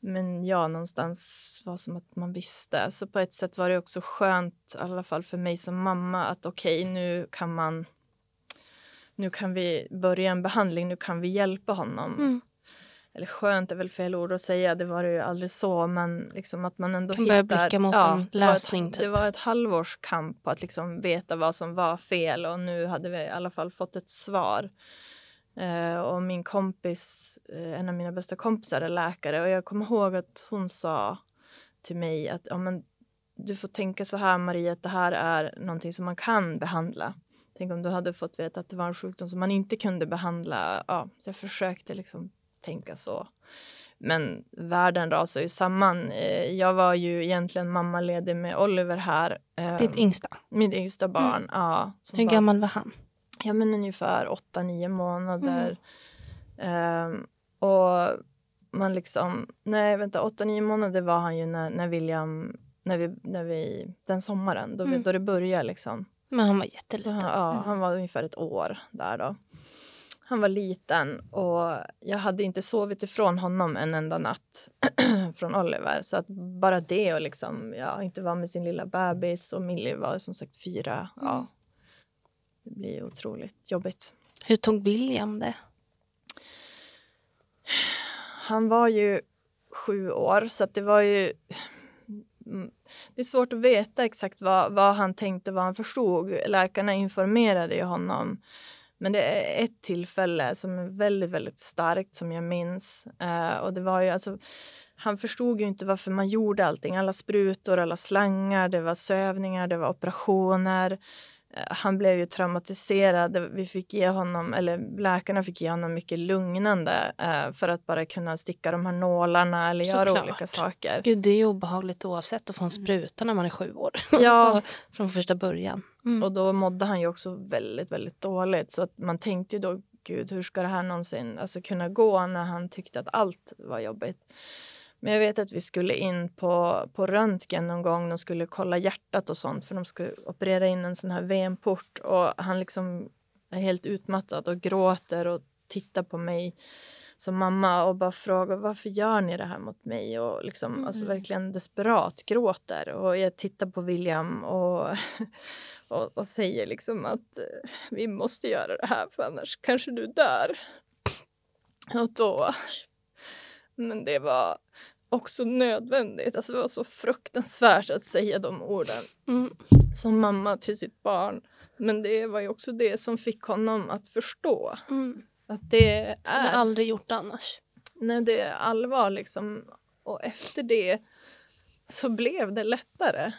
men ja, någonstans var som att man visste. Så på ett sätt var det också skönt, i alla fall för mig som mamma, att okej, okay, nu kan man... Nu kan vi börja en behandling, nu kan vi hjälpa honom. Mm. Eller skönt är väl fel ord att säga, det var ju aldrig så, men liksom att man ändå kan hittar... börja blicka mot ja, en lösning. Det var, ett, typ. det var ett halvårs kamp att liksom veta vad som var fel och nu hade vi i alla fall fått ett svar. Uh, och min kompis, uh, en av mina bästa kompisar är läkare och jag kommer ihåg att hon sa till mig att ja, men, du får tänka så här Maria att det här är någonting som man kan behandla. Tänk om du hade fått veta att det var en sjukdom som man inte kunde behandla. Ja, så jag försökte liksom tänka så. Men världen rasar ju samman. Uh, jag var ju egentligen mammaledig med Oliver här. Ditt yngsta? Mitt yngsta barn, mm. ja. Hur gammal var han? ja, men ungefär 8-9 månader. Mm. Um, och man liksom, nej vänta, 8-9 månader var han ju när, när William, när vi, när vi, den sommaren, då, mm. då det började liksom. Men han var jätteliten. Han, ja, mm. han var ungefär ett år där då. Han var liten och jag hade inte sovit ifrån honom en enda natt från Oliver. Så att bara det och liksom, ja, inte vara med sin lilla bebis och Millie var som sagt fyra. Ja, mm. Det blir otroligt jobbigt. Hur tog William det? Han var ju sju år, så det var ju... Mm. Det är svårt att veta exakt vad, vad han tänkte, vad han förstod. Läkarna informerade ju honom. Men det är ett tillfälle som är väldigt, väldigt starkt som jag minns. Uh, och det var ju alltså, han förstod ju inte varför man gjorde allting. Alla sprutor, alla slangar, det var sövningar, det var operationer. Han blev ju traumatiserad. Vi fick ge honom, eller läkarna fick ge honom mycket lugnande eh, för att bara kunna sticka de här nålarna eller göra Såklart. olika saker. Gud, det är obehagligt oavsett att få en mm. spruta när man är sju år. Ja. från första början. Mm. Och då mådde han ju också väldigt, väldigt dåligt. Så att man tänkte ju då, gud, hur ska det här någonsin alltså, kunna gå när han tyckte att allt var jobbigt. Men jag vet att vi skulle in på, på röntgen någon gång. De skulle kolla hjärtat och sånt för de skulle operera in en sån här venport och han liksom är helt utmattad och gråter och tittar på mig som mamma och bara frågar varför gör ni det här mot mig och liksom mm. alltså verkligen desperat gråter och jag tittar på William och, och, och säger liksom att vi måste göra det här för annars kanske du dör. Och då men det var också nödvändigt. Alltså det var så fruktansvärt att säga de orden mm. som mamma till sitt barn. Men det var ju också det som fick honom att förstå mm. att det Skulle är... aldrig gjort annars. Nej, det är allvar liksom. Och efter det så blev det lättare.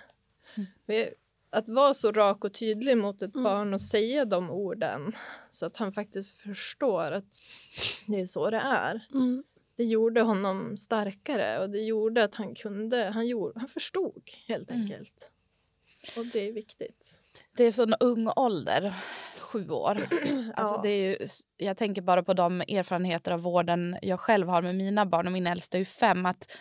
Mm. Att vara så rak och tydlig mot ett mm. barn och säga de orden så att han faktiskt förstår att det är så det är. Mm det gjorde honom starkare och det gjorde att han kunde, han, gjorde, han förstod helt mm. enkelt. Och det är viktigt. Det är så ung ålder, sju år. Alltså ja. det är ju, jag tänker bara på de erfarenheter av vården jag själv har med mina barn och min äldsta är ju fem. Att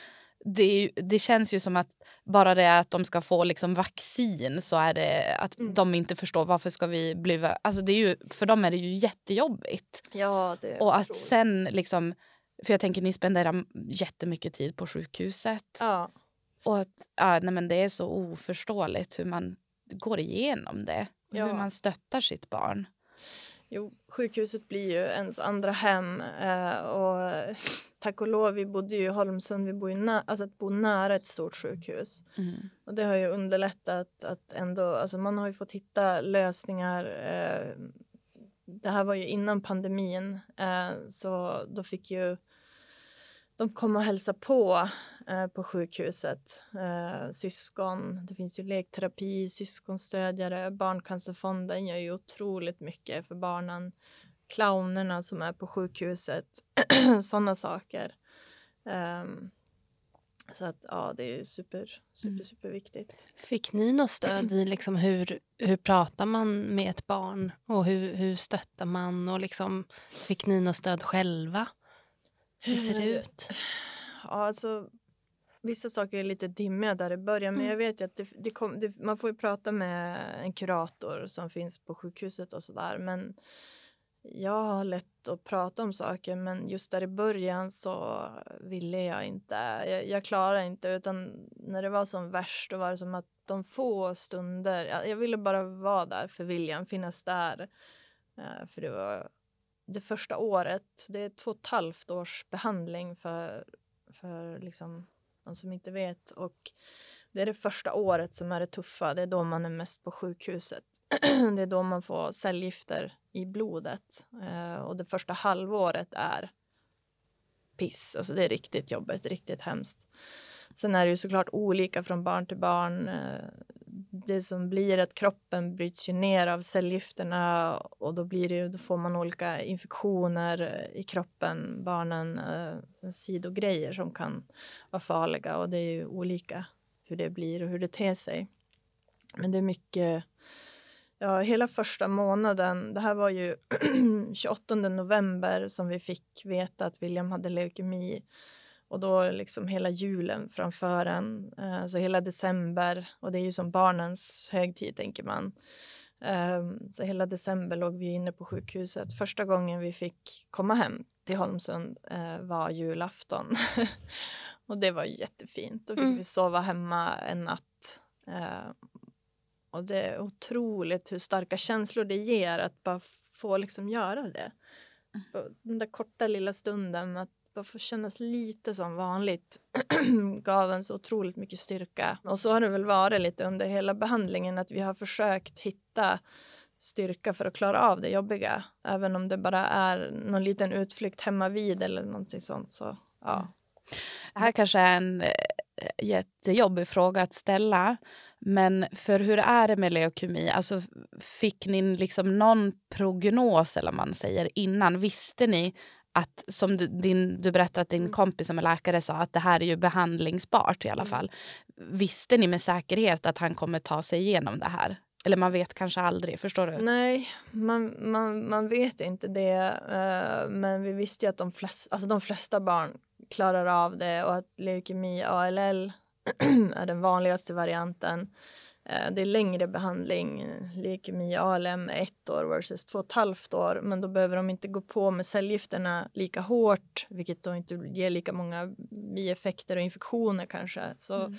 det, är, det känns ju som att bara det att de ska få liksom vaccin så är det att mm. de inte förstår varför ska vi bli... Alltså det är ju, för dem är det ju jättejobbigt. Ja, det och att sen liksom För jag tänker ni spenderar jättemycket tid på sjukhuset. Ja. Och att, ja, nej, men det är så oförståeligt hur man går igenom det. Ja. Hur man stöttar sitt barn. Jo, sjukhuset blir ju ens andra hem. Eh, och tack och lov, vi bodde ju i Holmsund. Vi bor ju nä- alltså att bo nära ett stort sjukhus. Mm. Och det har ju underlättat att ändå, alltså man har ju fått hitta lösningar. Eh, det här var ju innan pandemin, eh, så då fick ju de kom och hälsade på eh, på sjukhuset. Eh, syskon, det finns ju lekterapi, syskonstödjare, Barncancerfonden gör ju otroligt mycket för barnen. Clownerna som är på sjukhuset, sådana saker. Um, så att ja, det är super, super, mm. super viktigt. Fick ni något stöd i liksom hur, hur pratar man med ett barn och hur, hur stöttar man och liksom fick ni något stöd själva? Hur ser det ut? Ja, alltså vissa saker är lite dimmiga där i början men mm. jag vet ju att det, det kom, det, man får ju prata med en kurator som finns på sjukhuset och sådär men jag har lätt att prata om saker men just där i början så ville jag inte. Jag, jag klarade inte utan när det var som värst då var det som att de få stunder, jag, jag ville bara vara där för William, finnas där. Uh, för det var det första året, det är två och ett halvt års behandling för, för liksom de som inte vet. Och det är det första året som är det tuffa. Det är då man är mest på sjukhuset. det är då man får cellgifter i blodet. Eh, och det första halvåret är piss. Alltså det är riktigt jobbigt, riktigt hemskt. Sen är det ju såklart olika från barn till barn. Eh, det som blir att kroppen bryts ju ner av cellgifterna och då, blir det, då får man olika infektioner eh, i kroppen, barnen, eh, sidogrejer som kan vara farliga och det är ju olika hur det blir och hur det ter sig. Men det är mycket Ja, hela första månaden, det här var ju 28 november som vi fick veta att William hade leukemi. Och då liksom hela julen framför en, eh, så hela december. Och det är ju som barnens högtid, tänker man. Um, så hela december låg vi inne på sjukhuset. Första gången vi fick komma hem till Holmsund uh, var julafton. och det var jättefint. Då fick mm. vi sova hemma en natt. Uh, och det är otroligt hur starka känslor det ger att bara få liksom göra det. Mm. Den där korta lilla stunden att bara få kännas lite som vanligt gav en så otroligt mycket styrka. Och så har det väl varit lite under hela behandlingen att vi har försökt hitta styrka för att klara av det jobbiga. Även om det bara är någon liten utflykt hemma vid eller någonting sånt. Så, ja. Mm. Det här kanske är en eh, jättejobbig fråga att ställa. Men för hur är det med leukemi? Alltså, fick ni liksom någon prognos eller man säger innan? Visste ni att som du, din, du berättade att din mm. kompis som är läkare sa att det här är ju behandlingsbart i alla mm. fall. Visste ni med säkerhet att han kommer ta sig igenom det här? Eller man vet kanske aldrig, förstår du? Nej, man, man, man vet inte det. Uh, men vi visste ju att de flesta, alltså de flesta barn klarar av det och att leukemi ALL är den vanligaste varianten. Eh, det är längre behandling, leukemi ALM ett år versus två och ett halvt år. Men då behöver de inte gå på med cellgifterna lika hårt, vilket då inte ger lika många bieffekter och infektioner kanske. Så mm.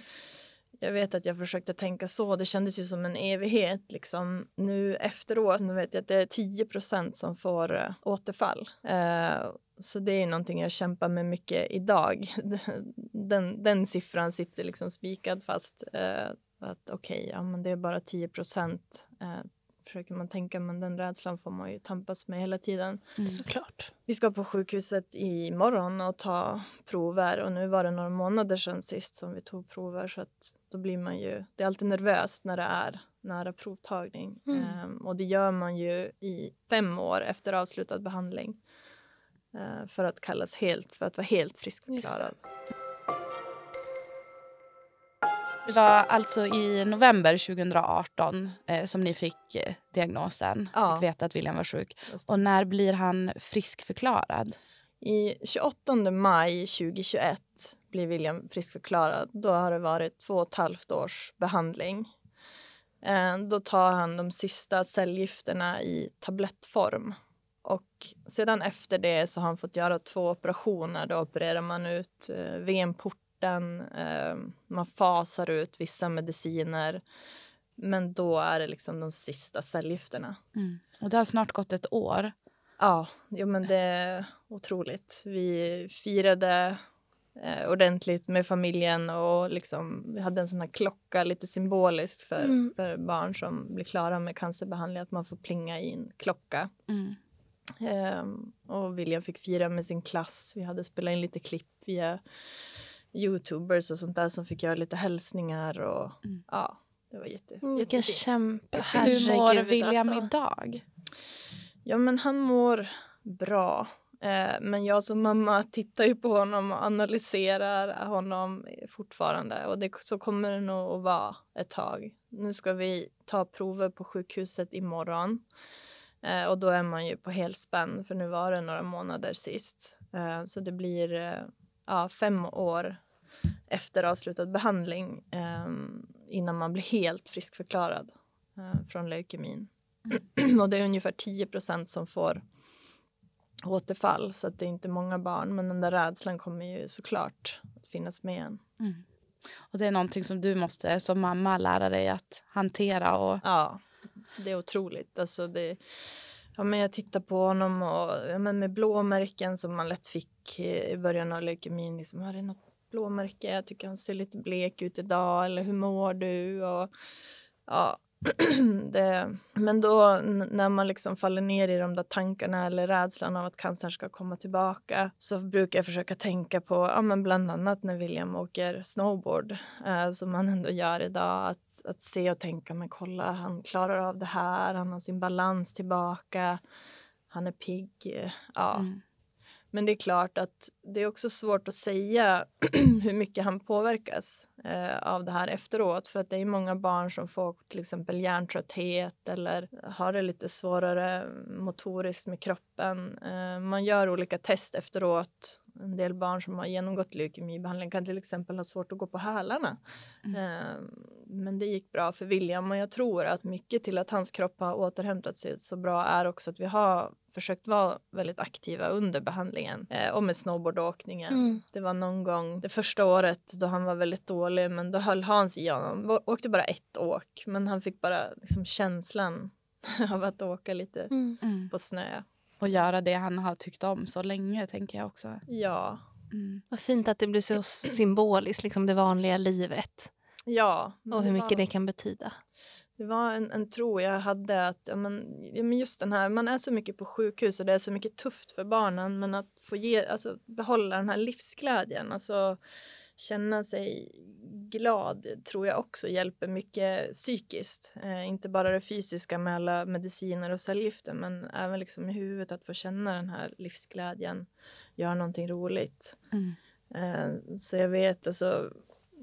jag vet att jag försökte tänka så. Det kändes ju som en evighet liksom. Nu efteråt, nu vet jag att det är 10% som får uh, återfall. Uh, så det är någonting jag kämpar med mycket idag. Den, den siffran sitter liksom spikad fast. Uh, att okej, okay, ja, men det är bara 10 procent. Eh, försöker man tänka, men den rädslan får man ju tampas med hela tiden. Mm. Såklart. Vi ska på sjukhuset imorgon och ta prover och nu var det några månader sedan sist som vi tog prover så att då blir man ju, det är alltid nervöst när det är nära provtagning mm. um, och det gör man ju i fem år efter avslutad behandling uh, för att kallas helt, för att vara helt friskförklarad. Det var alltså i november 2018 eh, som ni fick eh, diagnosen. Ja. Fick veta att William var sjuk. Och när blir han friskförklarad? I 28 maj 2021 blir William friskförklarad. Då har det varit två och ett halvt års behandling. Eh, då tar han de sista cellgifterna i tablettform. och sedan efter det så har han fått göra två operationer. Då opererar man ut eh, venporten, eh, man fasar ut vissa mediciner. Men då är det liksom de sista cellgifterna. Mm. Och det har snart gått ett år. Ja, jo, men det är otroligt. Vi firade eh, ordentligt med familjen och liksom, vi hade en sån här klocka lite symboliskt för, mm. för barn som blir klara med cancerbehandling att man får plinga i en klocka. Mm. Um, och William fick fira med sin klass. Vi hade spelat in lite klipp via Youtubers och sånt där som fick göra lite hälsningar och mm. ja, det var jätte, mm, Vilken kämpe. Hur mår William alltså. idag? Ja, men han mår bra. Eh, men jag som mamma tittar ju på honom och analyserar honom fortfarande och det, så kommer det nog att vara ett tag. Nu ska vi ta prover på sjukhuset imorgon eh, och då är man ju på helspänn för nu var det några månader sist. Eh, så det blir ja, fem år efter avslutad behandling eh, innan man blir helt friskförklarad eh, från leukemin. och det är ungefär 10% som får återfall så att det är inte många barn men den där rädslan kommer ju såklart att finnas med en. Mm. Och det är någonting som du måste som mamma lära dig att hantera och... Ja, det är otroligt. Alltså det, ja, men jag tittar på honom och ja, men med blåmärken som man lätt fick i början av leukemin. Liksom, har det något blåmärke? Jag tycker han ser lite blek ut idag. Eller hur mår du? Och, ja, det, men då när man liksom faller ner i de där tankarna eller rädslan av att cancern ska komma tillbaka så brukar jag försöka tänka på, ja men bland annat när William åker snowboard eh, som man ändå gör idag, att, att se och tänka, men kolla han klarar av det här, han har sin balans tillbaka, han är pigg. Ja. Mm. Men det är klart att det är också svårt att säga hur mycket han påverkas eh, av det här efteråt. För att det är många barn som får till exempel hjärntrötthet eller har det lite svårare motoriskt med kroppen. Eh, man gör olika test efteråt. En del barn som har genomgått leukemibehandling kan till exempel ha svårt att gå på hälarna. Mm. Eh, men det gick bra för William och jag tror att mycket till att hans kropp har återhämtat sig så bra är också att vi har försökt vara väldigt aktiva under behandlingen eh, och med snowboardåkningen. Mm. Det var någon gång det första året då han var väldigt dålig men då höll Hans i honom. Åkte bara ett åk men han fick bara liksom känslan av att åka lite mm. mm. på snö. Och göra det han har tyckt om så länge tänker jag också. Ja. Mm. Vad fint att det blir så symboliskt, liksom det vanliga livet. Ja. Och hur mycket var... det kan betyda. Det var en, en tro jag hade att ja, men, ja, men just den här, man är så mycket på sjukhus och det är så mycket tufft för barnen men att få ge, alltså, behålla den här livsglädjen, alltså känna sig glad tror jag också hjälper mycket psykiskt. Eh, inte bara det fysiska med alla mediciner och cellgifter men även liksom i huvudet att få känna den här livsglädjen, göra någonting roligt. Mm. Eh, så jag vet alltså,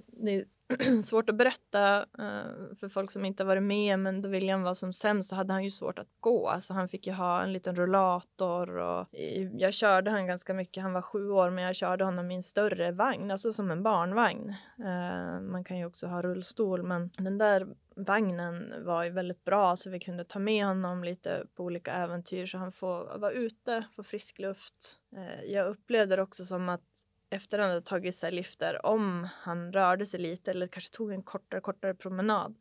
det svårt att berätta uh, för folk som inte har varit med men då William var som sämst så hade han ju svårt att gå. Alltså han fick ju ha en liten rullator och jag körde han ganska mycket. Han var sju år men jag körde honom i en större vagn, alltså som en barnvagn. Uh, man kan ju också ha rullstol men den där vagnen var ju väldigt bra så vi kunde ta med honom lite på olika äventyr så han får vara ute, få frisk luft. Uh, jag upplevde det också som att efter han hade tagit cellgifter, om han rörde sig lite eller kanske tog en kortare, kortare promenad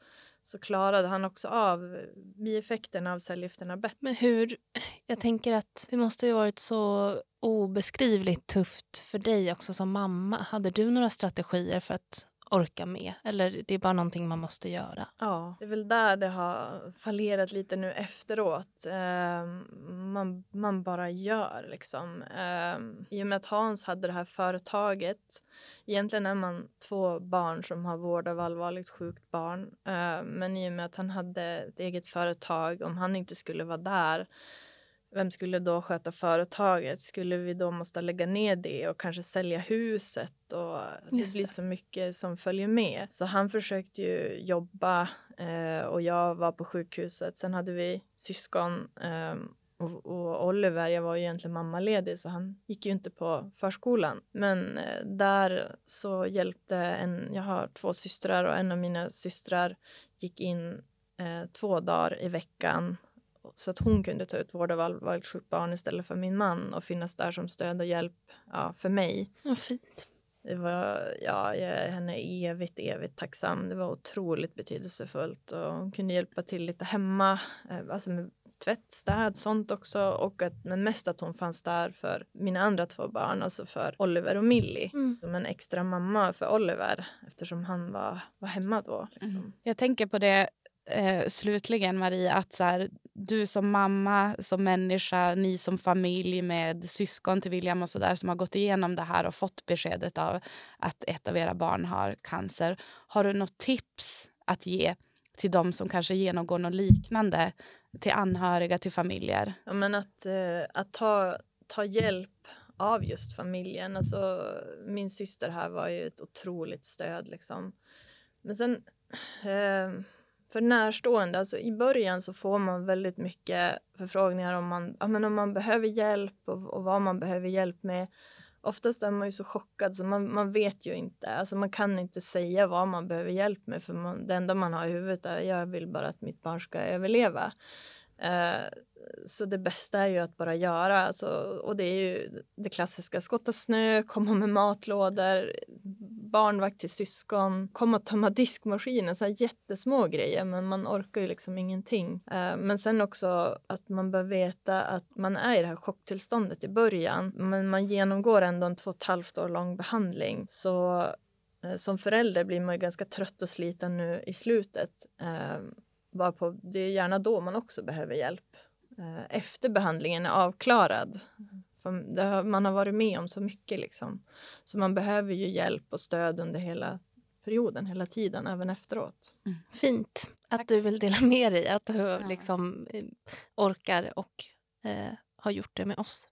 så klarade han också av bieffekterna av cellgifterna bättre. Men hur, jag tänker att det måste ju varit så obeskrivligt tufft för dig också som mamma. Hade du några strategier för att orka med? Eller det är bara någonting man måste göra? Ja, det är väl där det har fallerat lite nu efteråt. Eh, man, man bara gör liksom. Eh, I och med att Hans hade det här företaget. Egentligen är man två barn som har vård av allvarligt sjukt barn. Eh, men i och med att han hade ett eget företag, om han inte skulle vara där vem skulle då sköta företaget? Skulle vi då måste lägga ner det och kanske sälja huset? Och det blir så mycket som följer med. Så han försökte ju jobba eh, och jag var på sjukhuset. Sen hade vi syskon eh, och, och, Oliver, jag var ju egentligen mammaledig så han gick ju inte på förskolan. Men eh, där så hjälpte en, jag har två systrar och en av mina systrar gick in eh, två dagar i veckan så att hon kunde ta ut vård av allvarligt sjukt barn istället för min man och finnas där som stöd och hjälp ja, för mig. Ja, fint. Det var, ja, jag är henne evigt, evigt tacksam. Det var otroligt betydelsefullt och hon kunde hjälpa till lite hemma, eh, alltså med tvätt, städ, sånt också. Och att, men mest att hon fanns där för mina andra två barn, alltså för Oliver och Millie. Mm. Som en extra mamma för Oliver eftersom han var, var hemma då. Liksom. Mm. Jag tänker på det eh, slutligen, Marie, att så här, du som mamma, som människa, ni som familj med syskon till William och så där som har gått igenom det här och fått beskedet av att ett av era barn har cancer. Har du något tips att ge till de som kanske genomgår något liknande, till anhöriga, till familjer? Ja, men att, eh, att ta, ta hjälp av just familjen. Alltså, min syster här var ju ett otroligt stöd. Liksom. Men sen... Eh, för närstående, alltså i början så får man väldigt mycket förfrågningar om man, ja, men om man behöver hjälp och, och vad man behöver hjälp med. Oftast är man ju så chockad så man, man vet ju inte. Alltså man kan inte säga vad man behöver hjälp med för man, det enda man har i huvudet är jag vill bara att mitt barn ska överleva. Eh, så det bästa är ju att bara göra. Alltså, och det är ju det klassiska skotta snö, komma med matlådor, barnvakt till syskon, komma och tömma diskmaskinen. Så här jättesmå grejer, men man orkar ju liksom ingenting. Eh, men sen också att man bör veta att man är i det här chocktillståndet i början, men man genomgår ändå en två och ett halvt år lång behandling. Så eh, som förälder blir man ju ganska trött och sliten nu i slutet. Eh, uh, på, det är gärna då man också behöver hjälp. Efter behandlingen är avklarad har, man har varit med om så mycket liksom. Så man behöver ju hjälp och stöd under hela perioden, hela tiden, även efteråt. Mm. Fint att tack. du vill dela med dig, att du ja. liksom eh, orkar och eh, har gjort det med oss.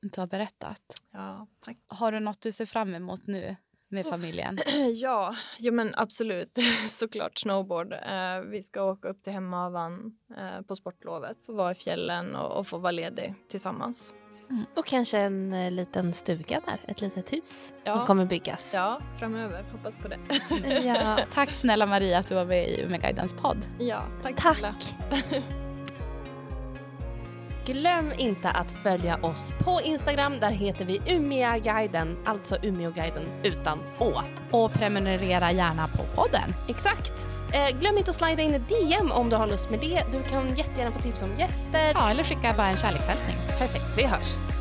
Du har berättat. Ja, tack. Har du något du ser fram emot nu med familjen? Ja, ja men absolut. Såklart snowboard. Eh, vi ska åka upp till Hemavan eh, på sportlovet, få vara i fjällen och, och få vara ledig tillsammans. Mm. Och kanske en eh, liten stuga där, ett litet hus ja. som kommer byggas. Ja, framöver. Hoppas på det. ja. Tack snälla Maria att du var med i Umeåguidens podd. Ja, tack Tack. Glöm inte att följa oss på Instagram. Där heter vi Umeåguiden, alltså Umeåguiden utan Å. Och prenumerera gärna på podden. Exakt. Eh, glöm inte att slida in ett DM om du har lust med det. Du kan jättegärna få tips om gäster. Ja, eller skicka bara en kärlekshälsning. Perfekt, vi hörs.